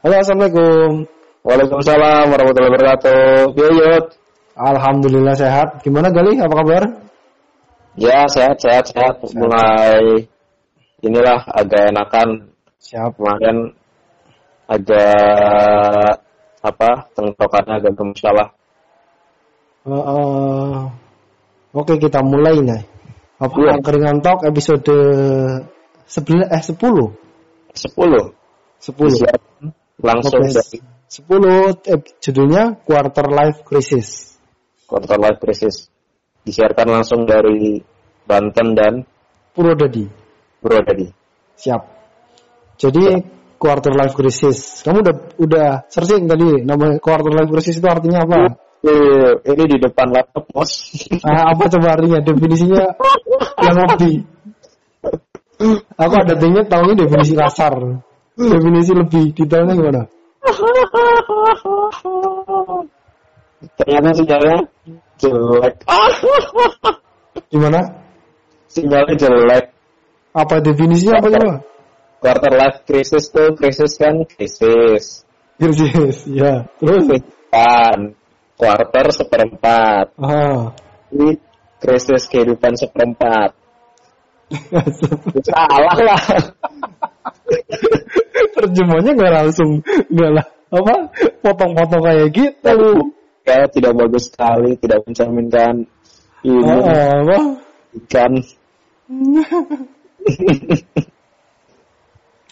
Halo, Assalamualaikum. Waalaikumsalam warahmatullahi wabarakatuh. Yuyut. Alhamdulillah sehat. Gimana Gali? Apa kabar? Ya, sehat, sehat, sehat. Mulai inilah agak enakan. Siap. Kemarin agak apa tenggorokannya agak bermasalah. Uh, uh, Oke, kita mulai nih. Apa Iya. Angkringan Talk episode 11 eh 10. 10. 10. Siap. Langsung dari 10 eh, judulnya Quarter Life Crisis. Quarter Life Crisis. Disiarkan langsung dari Banten dan Purwodadi. Purwodadi. Siap. Jadi Quarter Life Crisis. Kamu udah udah searching tadi nama Quarter Life Crisis itu artinya apa? Eh, Ini di depan laptop, Bos. Ah, apa coba artinya? Definisinya yang lebih. Aku ada tanya tahunya definisi kasar. Definisi lebih detailnya gimana? Ternyata sinyalnya jelek. Gimana? Sinyalnya jelek. Apa definisinya apa coba? quarter life crisis tuh krisis kan krisis Krisis, ya. Terus? kehidupan quarter seperempat Ah. ini krisis kehidupan seperempat salah lah Terjemahnya nggak langsung, nggak lah. Apa? Potong-potong kayak gitu. ya tidak bagus sekali tidak mencerminkan ini Ah, apa? kan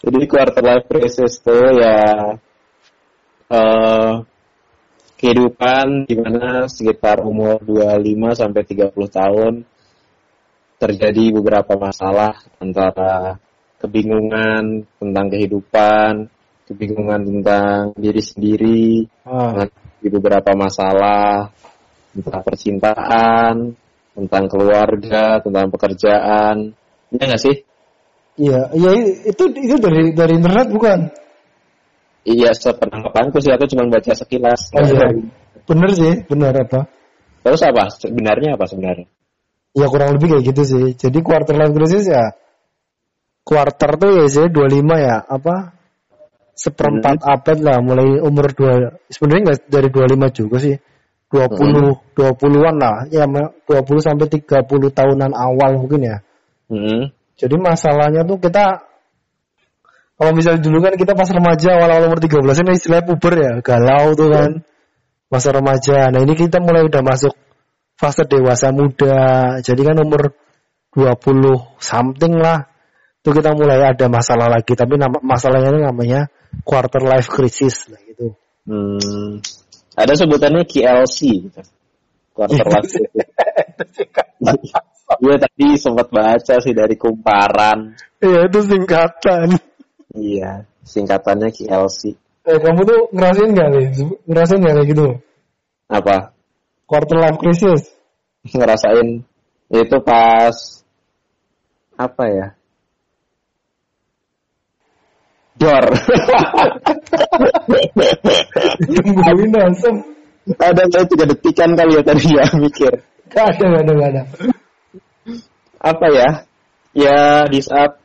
jadi quarter life crisis tuh ya eh kehidupan di mana sekitar umur 25 sampai 30 tahun terjadi beberapa masalah antara kebingungan tentang kehidupan, kebingungan tentang diri sendiri, Ah. di beberapa masalah tentang percintaan, tentang keluarga, tentang pekerjaan. Iya nggak sih? Iya, iya itu itu dari dari internet bukan? Iya, sepenangkapanku sih aku cuma baca sekilas. Oh iya. Bener sih, bener apa? Terus apa? Sebenarnya apa sebenarnya? Ya kurang lebih kayak gitu sih. Jadi quarter life crisis ya quarter tuh ya sih 25 ya, apa? Seperempat abad lah mulai umur 2 sebenarnya nggak dari 25 juga sih. 20 20-an lah. Ya 20 sampai 30 tahunan awal mungkin ya. Hmm. Jadi masalahnya tuh kita kalau misalnya dulu kan kita pas remaja awal-awal umur 13 ini istilahnya puber ya, galau tuh kan. Masa remaja. Nah, ini kita mulai udah masuk fase dewasa muda. Jadi kan umur 20 something lah. Itu kita mulai ada masalah lagi, tapi nama, masalahnya ini namanya quarter life crisis lah gitu. Hmm. Ada sebutannya KLC gitu. Quarter life crisis. Iya tadi sempat baca sih dari kumparan. Iya, itu singkatan. Iya, singkatannya KLC. Eh, kamu tuh ngerasain gak nih? Ngerasain gak kayak gitu? Apa? Quarter life crisis. Ngerasain itu pas apa ya? Dor. Tungguin langsung. ada saya tiga detikan kali ya tadi ya mikir. Gak ada, gak ada, gak ada. Apa ya? Ya di saat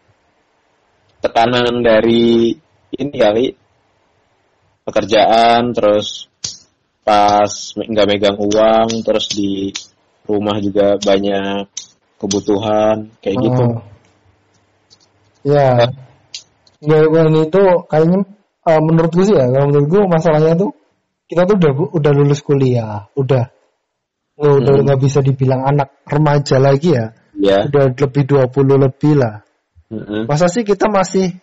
tekanan dari ini kali pekerjaan terus pas nggak megang uang terus di rumah juga banyak kebutuhan kayak gitu. Oh. Ya. Gangguan itu kayaknya eh, menurutku sih ya, kalau menurutku masalahnya tuh kita tuh udah udah lulus kuliah, udah nggak udah Hmm. nggak bisa dibilang anak remaja lagi ya, Ya. udah lebih 20 lebih lah. Mm-mm. Masa sih kita masih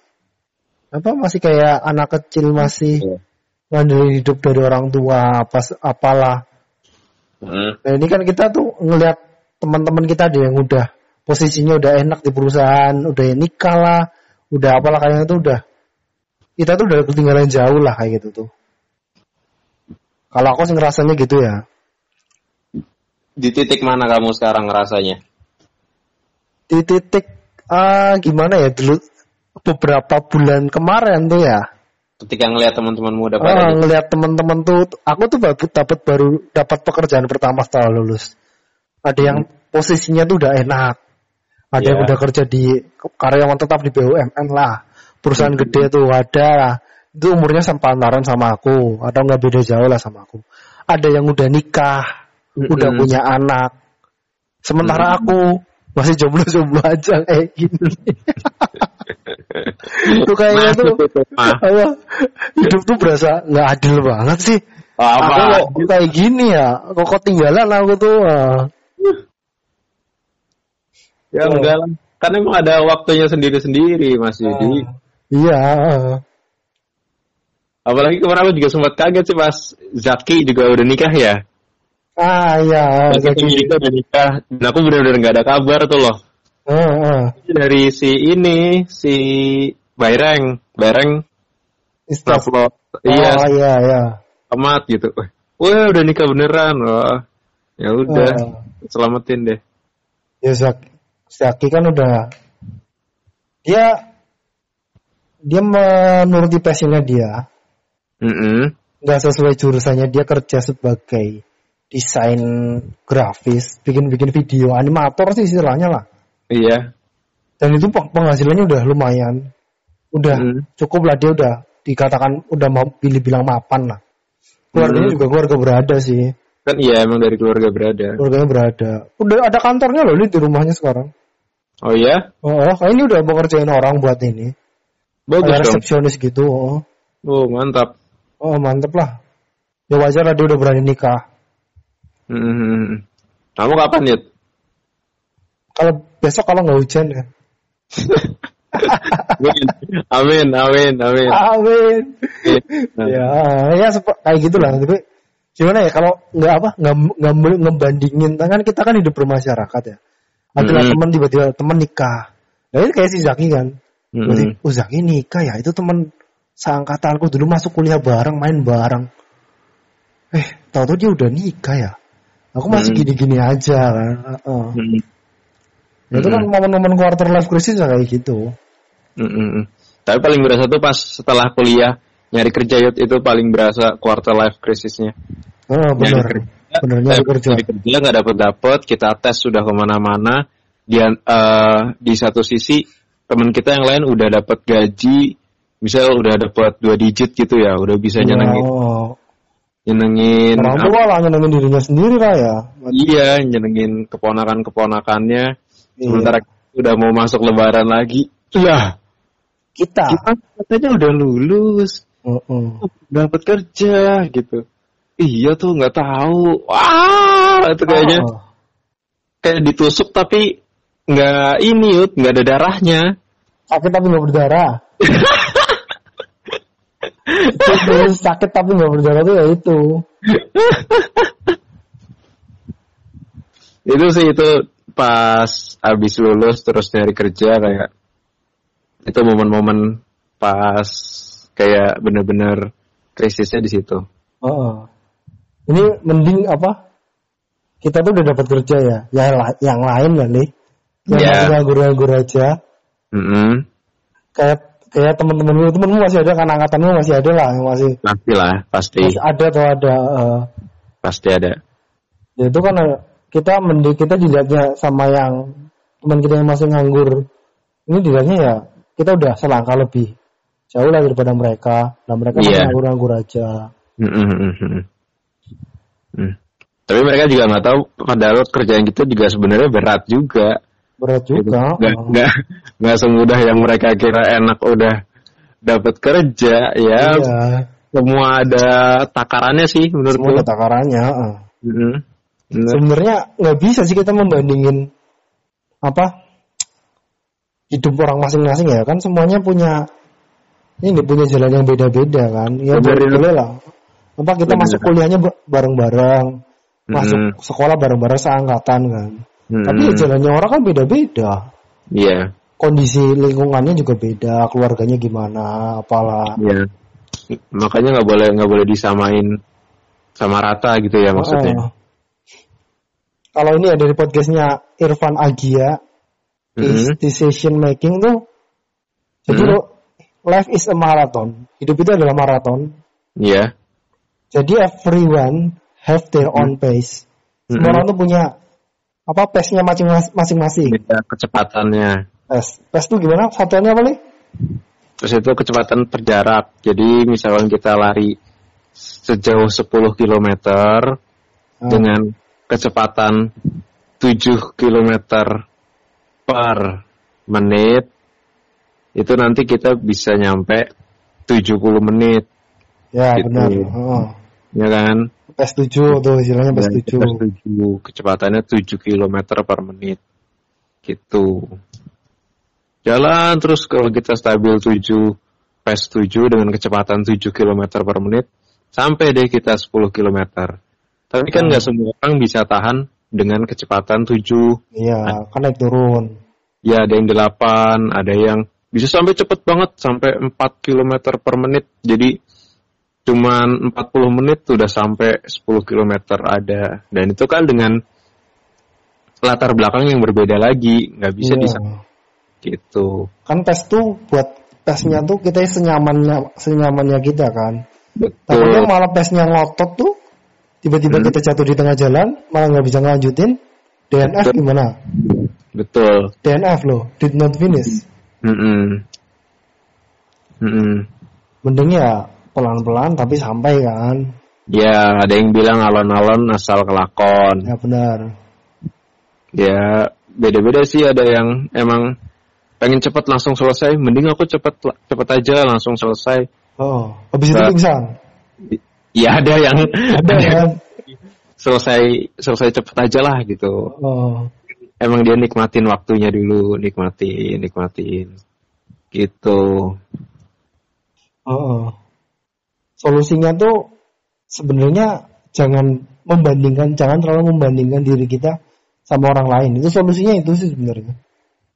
apa masih kayak anak kecil masih Iya. ngandelin hidup dari orang tua apa apalah. Mm. Nah ini kan kita tuh ngelihat teman-teman kita ada yang udah posisinya udah enak di perusahaan, udah nikah lah, udah apalah kayaknya tuh udah kita tuh udah ketinggalan jauh lah kayak gitu tuh. Kalau aku sih ngerasanya gitu ya. Di titik mana kamu sekarang ngerasanya? Di titik ah gimana ya dulu beberapa bulan kemarin tuh ya. Ketika ngelihat teman-temanmu udah Ah, pada ngelihat teman-teman tuh aku tuh dapat baru dapat pekerjaan pertama setelah lulus. Ada yang posisinya tuh udah enak. Ada yang Iya. udah kerja di karyawan tetap di BUMN lah. Perusahaan Hmm. gede tuh ada lah. itu umurnya sepantaran sama aku atau nggak beda jauh lah sama aku. Ada yang udah nikah, udah Mm-mm. punya anak. Sementara aku masih jomblo-jomblo aja kayak gini. itu kayaknya tuh Masuk itu, mah. apa, hidup tuh berasa nggak adil banget sih. Apa? Aku kok kayak gini ya, kok ketinggalan aku tuh. ah. Ya Oh. enggak lah. Kan emang ada waktunya sendiri-sendiri Mas Yudi. Iya. ah. Apalagi kemarin aku juga sempat kaget sih pas Zaki juga udah nikah ya. Ah iya. Zaki Zaki. juga udah nikah. Dan aku benar-benar nggak ada kabar tuh loh. Ah, ah. Dari si ini, si Baireng. Baireng Istas. upload. Oh, Iya, iya iya. amat gitu. Wah udah nikah beneran. Wah. Ya udah, Ah. selamatin deh. Ya Zaki, Zaki kan udah dia dia menuruti passionnya dia Mm-mm. nggak sesuai jurusannya dia kerja sebagai desain grafis bikin-bikin video animator sih istilahnya lah Iya. dan itu peng- penghasilannya udah lumayan udah Mm. cukup lah dia udah dikatakan udah mau pilih bilang mapan lah keluarganya Mm. juga keluarga berada sih Kan iya emang dari keluarga berada. keluarganya berada udah ada kantornya loh ini di rumahnya sekarang Oh iya? oh, oh ini udah mau kerjain orang buat ini Bagus Kayak dong. resepsionis gitu oh. Oh mantap. oh mantep lah ya wajar lah dia udah berani nikah Mm-mm. Kamu kapan Yud? kalau besok kalau nggak hujan ya amin, amin, amin. amin ya ya kayak gitulah tapi gimana ya kalau nggak apa nggak nggak ngebandingin kan kita kan hidup bermasyarakat ya adalah Mm. teman tiba-tiba teman nikah nah ini kayak si Zaki kan. Berarti, oh Zaki nikah ya itu teman seangkatanku dulu masuk kuliah bareng main bareng eh tahu-tahu dia udah nikah ya aku masih gini-gini aja kan Heeh. Mm-mm. Ya, itu kan momen-momen quarter life crisis ya kayak gitu Mm-mm. Tapi paling berasa tuh pas setelah kuliah nyari kerja itu paling berasa quarter life crisisnya. oh Nyari benar kerja, benar eh, nyari kerja nyari kerja nggak dapet dapet, kita tes sudah ke mana-mana. Dia eh, di satu sisi teman kita yang lain udah dapet gaji, misal udah dapet dua digit gitu ya, udah bisa nyenengin, oh, nyenengin orang lah nyenengin dirinya sendiri lah ya Iya, nyenengin keponakan-keponakannya. Iya. Sementara udah mau masuk lebaran lagi. Lah, kita kita katanya udah lulus, Heeh. dapat kerja gitu. Iya tuh nggak tahu. Wah, itu kayaknya Oh. kayak ditusuk tapi nggak ini yud, nggak ada darahnya. sakit tapi nggak berdarah itu sakit tapi nggak berdarah tuh ya itu Itu sih itu pas abis lulus terus nyari kerja kayak itu momen-momen pas kayak bener-bener krisisnya di situ. Heeh. Ini mending apa? Kita tuh udah dapat kerja ya. Yang yang lain lah nih. Yang masih nganggur-nganggur aja. Mm-mm. kayak kayak teman-temanmu temanmu masih ada kan? Angkatanmu masih ada lah yang masih Pasti lah, pasti, masih ada atau ada eh, pasti ada. ya itu kan eh, kita mending kita dilihatnya sama yang teman kita yang masih nganggur. Ini dilihatnya ya kita udah selangkah lebih. Jauh lah daripada mereka. Dan mereka masih Iya. nganggur-nganggur aja. Mm-mm. Mm. Tapi mereka juga nggak tahu padahal kerjaan kita juga sebenarnya berat juga. berat juga Nggak Oh. nggak nggak semudah yang mereka kira enak udah dapat kerja ya. iya Semua ada takarannya sih semua menurutku. ada takarannya. Bener. sebenarnya nggak bisa sih kita membandingin apa hidup orang masing-masing ya kan semuanya punya ini punya jalan yang beda-beda kan ya ya. boleh lah apa kita Bener. masuk kuliahnya ba- bareng-bareng masuk Mm. sekolah bareng-bareng seangkatan kan Mm-mm. tapi ya jalannya orang kan beda-beda Iya, kondisi lingkungannya juga beda keluarganya gimana apalah iya. Makanya nggak boleh nggak boleh disamain sama rata gitu ya maksudnya. Oh. kalau ini ya dari podcastnya Irfan Agia Mm-mm. decision making tuh jadi Hmm. lo life is a marathon hidup itu adalah maraton Iya. Jadi everyone have their own pace semua Mm-mm. orang tuh punya apa pace-nya masing- masing-masing Beda kecepatannya. pace pace tuh gimana satuannya apa nih Terus itu kecepatan per jarak. Jadi misalkan kita lari sejauh 10 km Ah. dengan kecepatan 7 km per menit, itu nanti kita bisa nyampe 70 menit, Ya Gitu. benar. Oh. Ya kan? PES 7 tuh istilahnya PES Dan 7. kita setuju. Kecepatannya 7 km per menit. Gitu. Jalan terus kalau kita stabil 7 PES 7 dengan kecepatan 7 km per menit sampai deh kita 10 km. Tapi kan nggak semua orang bisa tahan dengan kecepatan 7. Iya, kan naik turun. Ya ada yang 8, ada yang bisa sampai cepet banget sampai 4 km per menit. Jadi cuman 40 menit udah sampai 10 km ada. Dan itu kan dengan latar belakang yang berbeda lagi, nggak bisa disama gitu. Kan PES tuh buat PES-nya tuh kita senyamannya senyamannya kita kan. Takutnya Betul. malah PES-nya ngotot tuh tiba-tiba Hmm. kita jatuh di tengah jalan malah nggak bisa ngelanjutin. DNF Betul. gimana? Betul. DNF loh, did not finish. Mm-mm. Mm-mm. Mending ya pelan-pelan tapi sampai kan. Ya, ada yang bilang alon-alon asal kelakon. Ya benar. Ya, beda-beda sih ada yang emang pengen cepet langsung selesai, mending aku cepet cepet aja langsung selesai. Oh, habis itu pingsan. Ya ada yang Ada kan? selesai selesai cepet aja lah gitu. Oh, Emang dia nikmatin waktunya dulu, nikmatin, nikmatin. Gitu. oh, oh. Solusinya tuh sebenarnya jangan membandingkan, jangan terlalu membandingkan diri kita sama orang lain. Itu solusinya itu sih sebenarnya.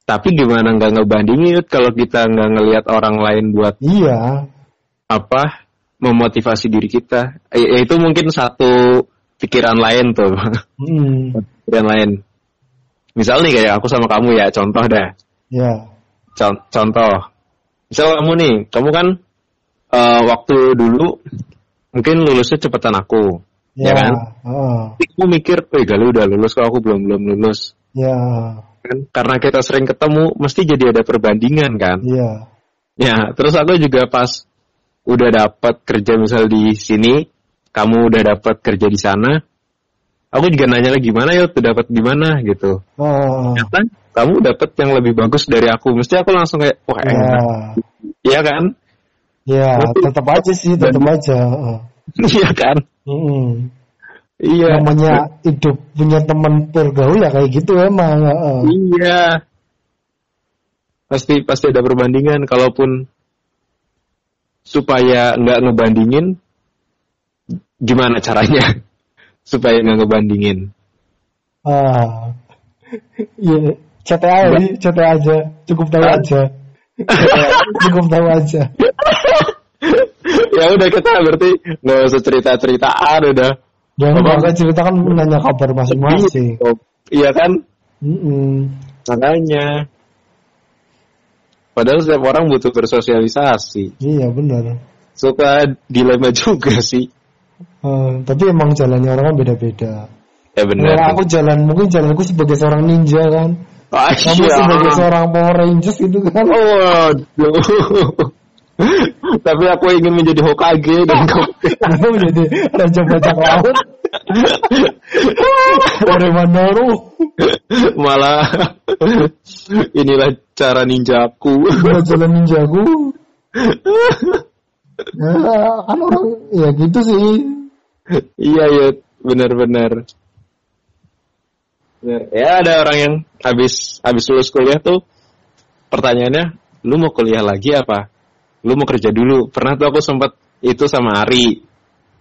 Tapi gimana nggak ngebandingin kalau kita nggak ngelihat orang lain buat Iya, apa memotivasi diri kita? Eh, ya itu mungkin satu pikiran lain tuh, hmm, pikiran lain. Misal nih kayak aku sama kamu ya, contoh dah. ya, Con- contoh, misal kamu nih, kamu kan eh, waktu dulu mungkin lulusnya cepetan aku, ya, ya kan? Tapi Aku mikir, eh Galuh udah lulus kok aku belum belum lulus. ya, Kan? Karena kita sering ketemu, mesti jadi ada perbandingan kan? iya, Ya, terus aku juga pas udah dapat kerja misal di sini, kamu udah dapat kerja di sana, aku juga nanya lagi gimana ya, tuh dapat di mana gitu. oh, Ternyata kamu dapat yang lebih bagus dari aku, mesti aku langsung kayak wah ya, enak, iya kan? Ya, tetap aja sih, tetap aja. Iya kan? Hmm. Iya. Namanya hidup punya teman bergaul ya kayak gitu emang. Iya. Pasti pasti ada perbandingan. Kalaupun supaya nggak ngebandingin, gimana caranya supaya nggak ngebandingin? Ah, iya, CTA ya, CTA aja, cukup tahu Hah? aja, cukup tahu aja. ya udah kita berarti nggak usah cerita ceritaan udah. Jangan Apa? bahasa cerita kan nanya kabar masing-masing. Iya kan? Mm-mm. Makanya. Padahal setiap orang butuh bersosialisasi. Iya benar. Suka dilema juga sih. Eh, tapi emang jalannya orang kan beda-beda. Ya benar. Kalau aku jalan mungkin jalanku sebagai seorang ninja kan. Kamu sebagai seorang Power Rangers itu kan. Waduh. Tapi aku ingin menjadi Hokage dan kamu menjadi raja bajak laut. Orochimaru. malah inilah cara ninjaku. Jalan ninjaku. Ya, kan orang ya gitu sih. iya ya, benar-benar. Benar. Ya ada orang yang habis habis lulus kuliah tuh pertanyaannya, lu mau kuliah lagi apa? Lu mau kerja dulu? Pernah tuh aku sempat itu sama Ari.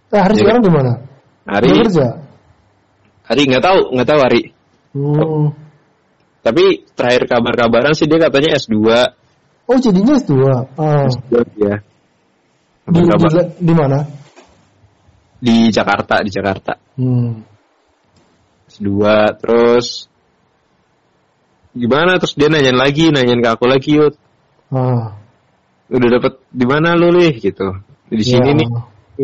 Eh, Iya. sekarang di mana? Ari, Dia kerja. Ari nggak tahu, nggak tahu Ari. Hmm. Tapi terakhir kabar-kabaran sih dia katanya S2. Oh jadinya S2. Ah. S2 ya. Di, di, di mana? di Jakarta, di Jakarta. Hmm. S2 terus gimana terus dia nanyain lagi, nanyain ke aku lagi, Yud. Ah. Udah dapet di mana lu, Lih? gitu. Di sini Ya. nih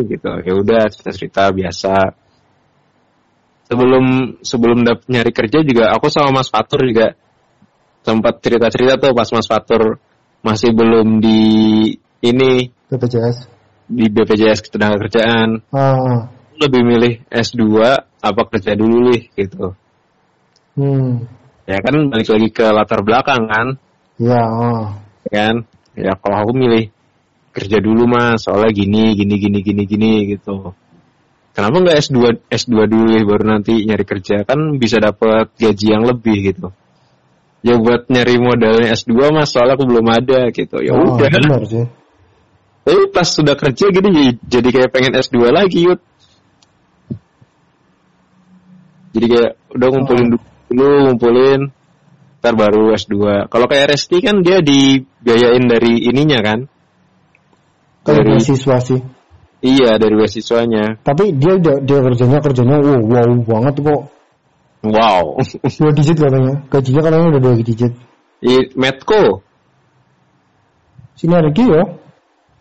gitu. Ya udah cerita-cerita biasa. Sebelum sebelum dap nyari kerja juga aku sama Mas Fatur juga sempat cerita-cerita tuh pas Mas Fatur masih belum di ini BPJS. di BPJS ketenaga kerjaan Ah, lebih milih S2 apa kerja dulu nih gitu. Hmm, ya kan balik lagi ke latar belakang kan? Ya, ah. kan? Ya kalau aku milih kerja dulu mas soalnya gini gini gini gini gini gitu. Kenapa nggak S2 S2 dulu ya baru nanti nyari kerja? Kan bisa dapat gaji yang lebih gitu. Ya buat nyari modalnya S2 mas soalnya aku belum ada gitu. Ya Oh, udah. benar sih. tapi pas sudah kerja gini jadi kayak pengen S2 lagi yud jadi kayak udah ngumpulin Oh. dulu ngumpulin ntar baru S2 kalau kayak Resti kan dia dibiayain dari ininya kan Dari- beasiswa sih. Iya dari beasiswanya. Tapi dia dia, dia kerjanya kerjanya wow, wow banget kok. Wow. Dua digit katanya. Gajinya katanya udah dua digit. I, Medco Sinergi ya.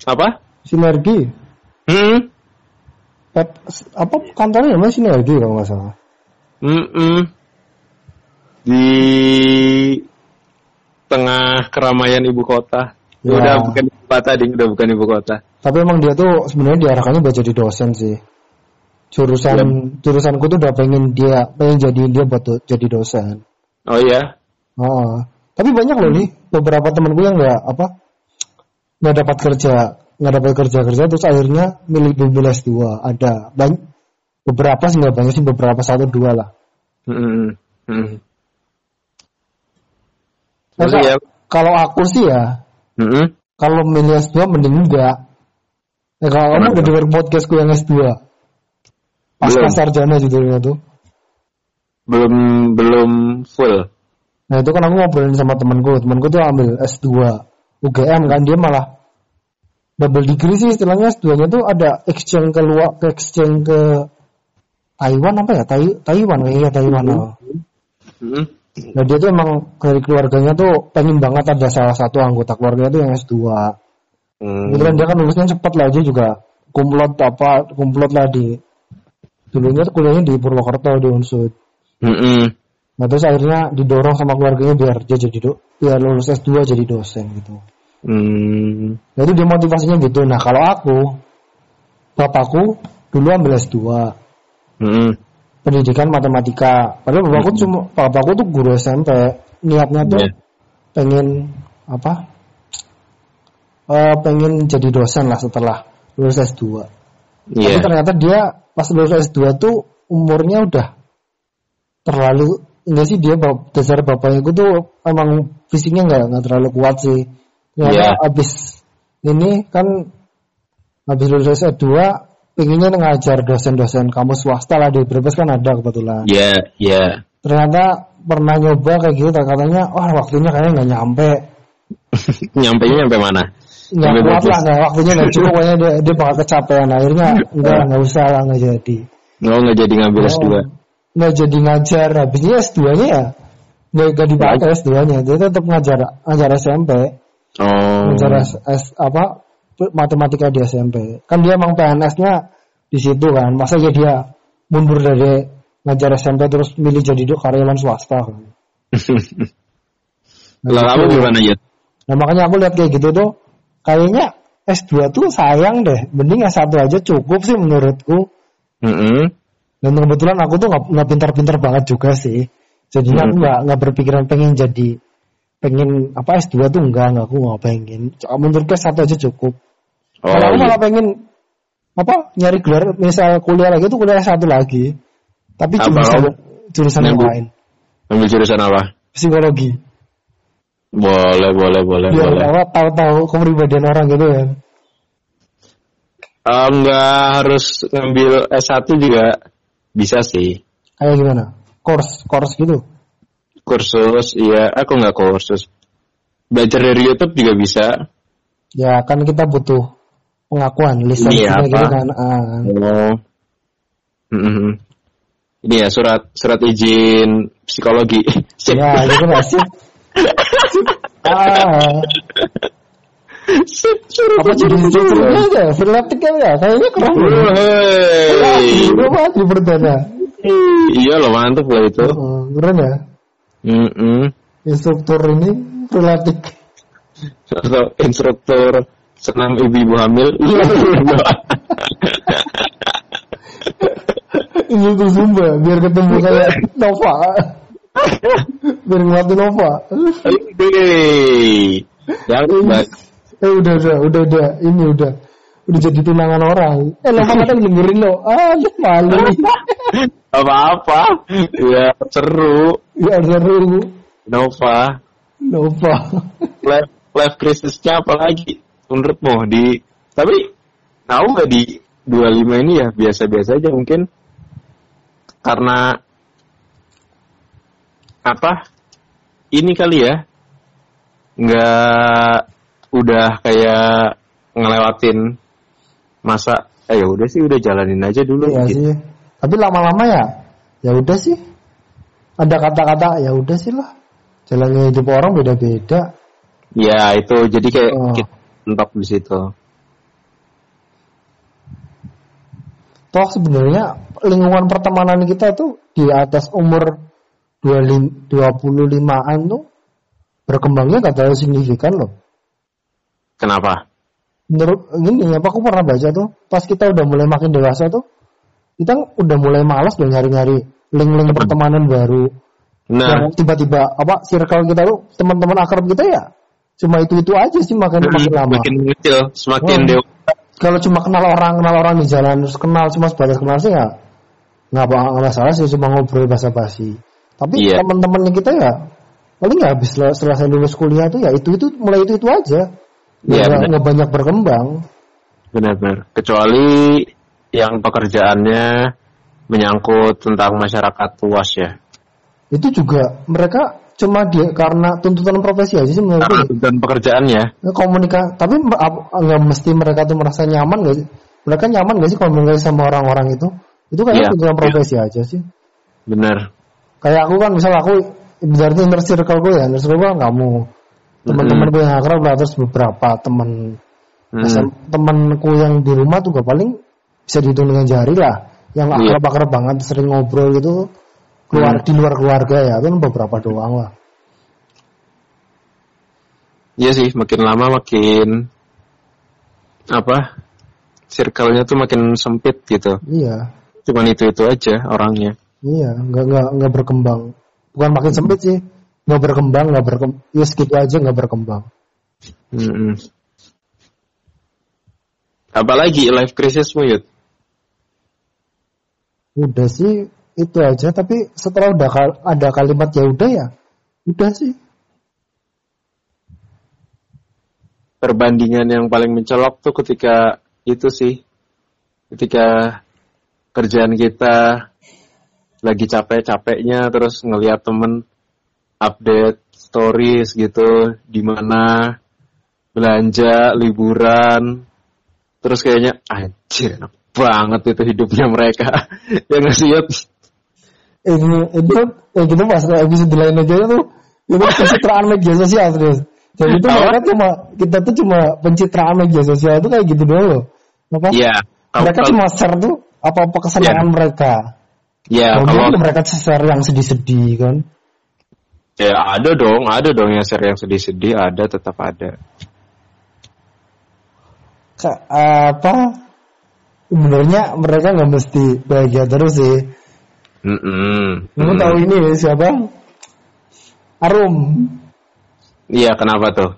apa? Sinergi. Hmm. Pet, apa kantornya namanya sinergi kalau nggak salah. Mm-mm. Di tengah keramaian ibu kota. Ya. Udah bukan ibu kota, ding. Udah bukan ibu kota. Tapi emang dia tuh sebenarnya diarahkannya buat jadi dosen sih. Jurusan jurusanku tuh udah pengen dia pengen jadi dia buat do- jadi dosen. Oh iya. Oh. Tapi banyak loh nih beberapa temanku yang nggak apa nggak dapat kerja nggak dapat kerja kerja terus akhirnya milih dulu S2 ada banyak beberapa sih nggak banyak sih beberapa satu dua lah. Mm. Nah, Terus ya. Kalau aku sih ya Mm-mm. kalau milih S2 mending enggak. Ya, kalau kamu udah denger podcastku yang S2 pasca Belum. sarjana judulnya tuh. Belum belum full. Nah itu kan aku ngobrolin sama temanku, temanku tuh ambil S2 UGM kan dia malah double degree sih istilahnya S2-nya tuh ada exchange ke luar, ke exchange ke Taiwan apa ya? Tai, Taiwan kayaknya Taiwan. Mm. Nah dia tuh emang dari keluarganya tuh pengen banget ada salah satu anggota keluarganya tuh yang S2. Mm. Kebetulan dia kan lulusnya cepet lah aja juga kumlot apa kumlot lah di dulunya tuh kuliahnya di Purwokerto di Unsud. Mm-mm. Nah terus akhirnya didorong sama keluarganya biar dia jadi do, biar lulus S2 jadi dosen gitu. Mm. Nah itu dia motivasinya gitu. Nah kalau aku, bapakku dulu ambil S2 Mm-mm. pendidikan matematika. Padahal bapakku cuma bapakku tuh guru SMP. Niatnya tuh Iya. pengen apa? Eh, pengen jadi dosen lah setelah lulus S2. Tapi Iya. ternyata dia pas lulus S2 tuh umurnya udah terlalu enggak sih dia dasar bapaknya gue tuh emang fisiknya nggak nggak terlalu kuat sih. Ternyata Iya. abis ini kan habis lulus S2 pengennya ngajar dosen-dosen kampus swasta lah di Brebes kan ada kebetulan. Iya, iya. Ternyata pernah nyoba kayak gitu katanya wah waktunya kayaknya nggak nyampe nyampe nyampe mana? nggak Sampai kuat lah nggak waktunya nggak cukup pokoknya dia, dia bakal kecapean akhirnya enggak nggak usah lah nggak jadi Lo nggak jadi ngambil S2. Oh, nggak jadi ngajar habisnya S2 nya ya nggak nggak dipakai S2 nya dia tetap ngajar ngajar SMP Oh. ngajar S, S- apa matematika di SMP kan dia emang PNS nya di situ kan masa ya dia mundur dari ngajar SMP terus milih jadi karyawan swasta kan Nah, Lah kamu gimana ya? Nah makanya aku lihat kayak gitu tuh kayaknya S2 tuh sayang deh. Mending S1 aja cukup sih menurutku. Mm-mm. Dan kebetulan aku tuh nggak pintar-pintar banget juga sih. Jadinya aku Hmm. nggak nggak berpikiran pengen jadi pengen apa S2 tuh enggak enggak aku nggak pengen. Menurutku S1 aja cukup. Oh, Kalau aku iya. malah pengen apa nyari gelar misal kuliah lagi tuh kuliah S1 lagi. Tapi Apa jurusan jurusan yang lain. Ambil jurusan apa? Psikologi. Boleh, boleh, boleh, Biar boleh. apa tahu-tahu kepribadian orang gitu kan. Eh, nggak harus ngambil S1 juga bisa sih. Kayak gimana? Course, course gitu. Kursus, iya. Aku nggak kursus. Belajar dari YouTube juga bisa. Ya kan kita butuh pengakuan Ini kayak gitu apa? kan. Ah. Oh. Mm-mm. Ini ya surat surat izin psikologi. Ya gitu lah sih. Ah, Sip, apa jadi psikologi. aja? Kan ya? Kayaknya keren. Hei. Itu banget di perdana. Iya loh mantep lah itu. Oh, keren ya. Instruktur ini freeletics. atau instruktur senam ibu-ibu hamil. Ini tuh Zumba biar ketemu kayak Nova. biar ngelatih Nova. Jangan Mbak. Eh udah udah udah udah ini udah udah jadi tunangan orang. Eh Nova kadang dengerin lo. Ah malu. apa-apa. Ya seru. Ya seru. Nova. Nova. Life, life crisisnya apa lagi? Menurutmu di tapi tahu nggak di 25 ini ya biasa-biasa aja mungkin karena apa ini kali ya nggak udah kayak ngelewatin masa eh ya udah sih udah jalanin aja dulu Iya gitu. sih. Tapi lama-lama ya ya udah sih. Ada kata-kata ya udah sih lah. Jalannya hidup orang beda-beda. Ya itu jadi kayak Oh. kita mentok di situ. Toh sebenarnya lingkungan pertemanan kita tuh di atas umur 25 25-an tuh berkembangnya gak terlalu signifikan loh. Kenapa? Menurut gini apa aku pernah baca tuh pas kita udah mulai makin dewasa tuh kita udah mulai malas loh nyari-nyari link-link pertemanan baru. Nah, Yang tiba-tiba apa circle kita tuh teman-teman akrab kita ya cuma itu-itu aja sih makin makin lama. makin kecil, semakin Hmm. dewasa. Kalau cuma kenal orang, kenal orang di jalan, terus kenal cuma sebatas kenal sih ya nggak apa nggak masalah sih cuma ngobrol basa-basi. Tapi Iya. teman-teman kita ya paling nggak habis setelah, setelah saya lulus kuliah tuh ya itu itu mulai itu itu aja. Iya, Nggak benar. nggak banyak berkembang. Benar-benar. Kecuali yang pekerjaannya menyangkut tentang masyarakat luas ya. Itu juga mereka cuma dia karena tuntutan profesi aja sih menurutku. Karena dan pekerjaannya. komunikasi tapi ap- nggak mesti mereka tuh merasa nyaman gak sih mereka nyaman gak sih komunikasi sama orang-orang itu itu kayaknya Iya. tuntutan profesi aja sih Benar. kayak aku kan misal aku berarti inner circle gue ya inner circle gue kamu teman-teman gue yang akrab lah terus beberapa teman Hmm. SM temanku yang di rumah juga paling bisa dihitung dengan jari lah yang Iya. akrab akrab banget sering ngobrol gitu keluar di luar keluarga ya itu kan beberapa doang lah Iya sih, makin lama makin apa? Circle-nya tuh makin sempit gitu. iya Cuman itu-itu aja orangnya. Iya, nggak nggak nggak berkembang. Bukan makin sempit sih, nggak berkembang, nggak berkembang. Ya segitu aja nggak berkembang. Mm-mm. Apalagi life crisismu Yud? Udah sih itu aja. Tapi setelah udah ada kalimat ya udah ya, udah sih. perbandingan yang paling mencolok tuh ketika itu sih ketika kerjaan kita lagi capek-capeknya terus ngelihat temen update stories gitu di mana belanja liburan terus kayaknya anjir banget itu hidupnya mereka ya nggak sih Ini itu ya kita pas episode lain aja tuh itu pencitraan media sosial terus. Jadi itu Apa? mereka cuma kita tuh cuma pencitraan media sosial itu kayak gitu doang loh. Apa? Iya kalau- mereka cuma share tuh apa-apa kesenangan mereka. ya Mungkin kalau mereka share yang sedih-sedih kan. ya ada dong ada dong yang share yang sedih-sedih ada tetap ada Ka- apa sebenarnya mereka nggak mesti bahagia terus sih. Kamu Mm. tahu ini ya, siapa? Arum. Iya, kenapa tuh?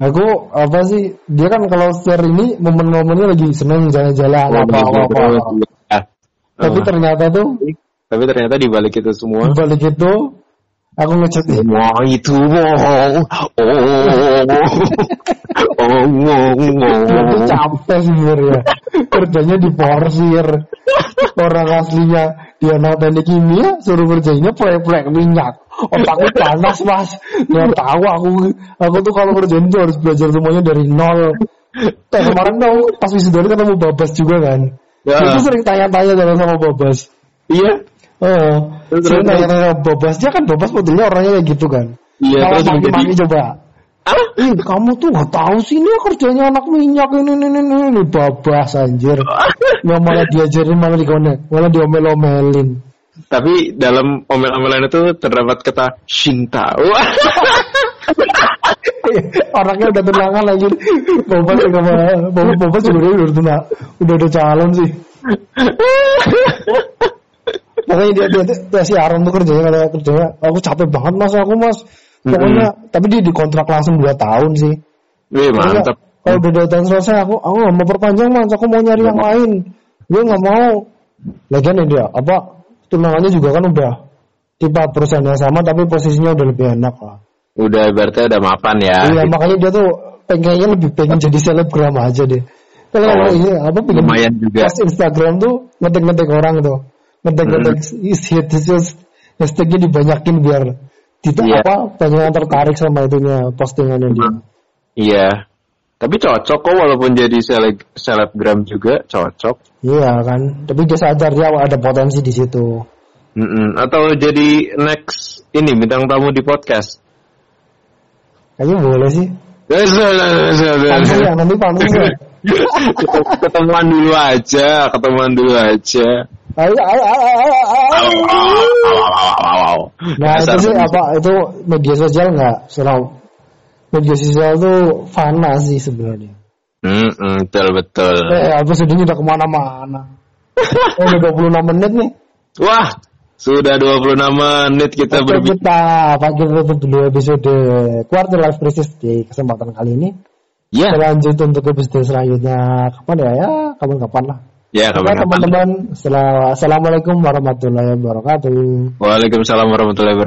Aku apa sih? Dia kan kalau share ini momen-momennya lagi seneng jalan-jalan Oh, apa apa. apa. Ya. Tapi Oh. ternyata tuh Tapi ternyata di balik itu semua balik itu aku ngechat. Wah itu bohong. Oh, oh, oh, tuh oh. capek sebenarnya. Kerjanya diporsir. Orang aslinya dia anak teknik kimia suruh kerjanya proyek-proyek minyak. Otakku panas mas. Nggak tahu aku aku tuh kalau kerjaan tuh harus belajar semuanya dari nol. Kayak kemarin tuh pas wisuda ketemu Babas juga kan. Ya. Dia tuh sering tanya-tanya dengan sama Babas. Iya, Oh, sering tanya-tanya sama Babas. Dia kan Babas modelnya orangnya kayak gitu kan. Iya, Kalau terus maki-maki coba. Ah? Ih, kamu tuh nggak tahu sih ini kerjanya anak minyak ini ini ini, ini. babas anjir. Yang malah diajarin malah dikonek, malah diomel-omelin. Tapi dalam omel-omelan itu terdapat kata. Wah, Orangnya udah tunangan lagi. Bobas sama Bobas, Bobas juga udah tunang, udah ada calon sih. Pokoknya dia, dia, dia, dia si Aaron tuh kerjanya kerjanya aku capek banget mas aku mas. Pokoknya tapi dia dikontrak langsung 2 tahun sih. Wih mantap. Kalau udah datang selesai aku aku nggak mau perpanjang mas aku mau nyari yang lain. Dia nggak mau. Lagian ya dia apa tunangannya juga kan udah tipe perusahaan yang sama tapi posisinya udah lebih enak lah. Udah berarti udah mapan ya. Iya makanya dia tuh pengennya lebih pengen jadi selebgram aja deh. Kalau Oh, iya apa pengen lumayan juga. Pas Instagram tuh ngetik-ngetik orang tuh. Ngetik-ngetik Hmm. terus hashtagnya dibanyakin biar tidak Iya. apa banyak yang tertarik sama itunya postingannya dia. Iya. Tapi cocok kok walaupun jadi seleb selebgram juga cocok. Iya kan. Tapi dia sadar dia ada potensi di situ. Mm-mm. Atau jadi next ini bintang tamu di podcast. Kayaknya boleh sih. Eh, Pansus ya nanti pansus ya. Ketemuan dulu aja, ketemuan dulu aja. Ayo, ayo, ayo, ayo, ayo. Nah itu sih apa itu media sosial nggak serau media sosial tuh fana sih sebenarnya. Mm-mm, betul betul. Eh apa sedihnya udah ke mana-mana. oh, udah 26 menit nih. Wah, sudah 26 menit kita berbicara. kita tutup dulu episode quarter life crisis di kesempatan kali ini. Ya, Kita lanjut untuk episode selanjutnya kapan ya? Ya kapan-kapan lah. ya kapan-kapan. teman-teman, Assalamualaikum warahmatullahi wabarakatuh. Waalaikumsalam warahmatullahi wabarakatuh.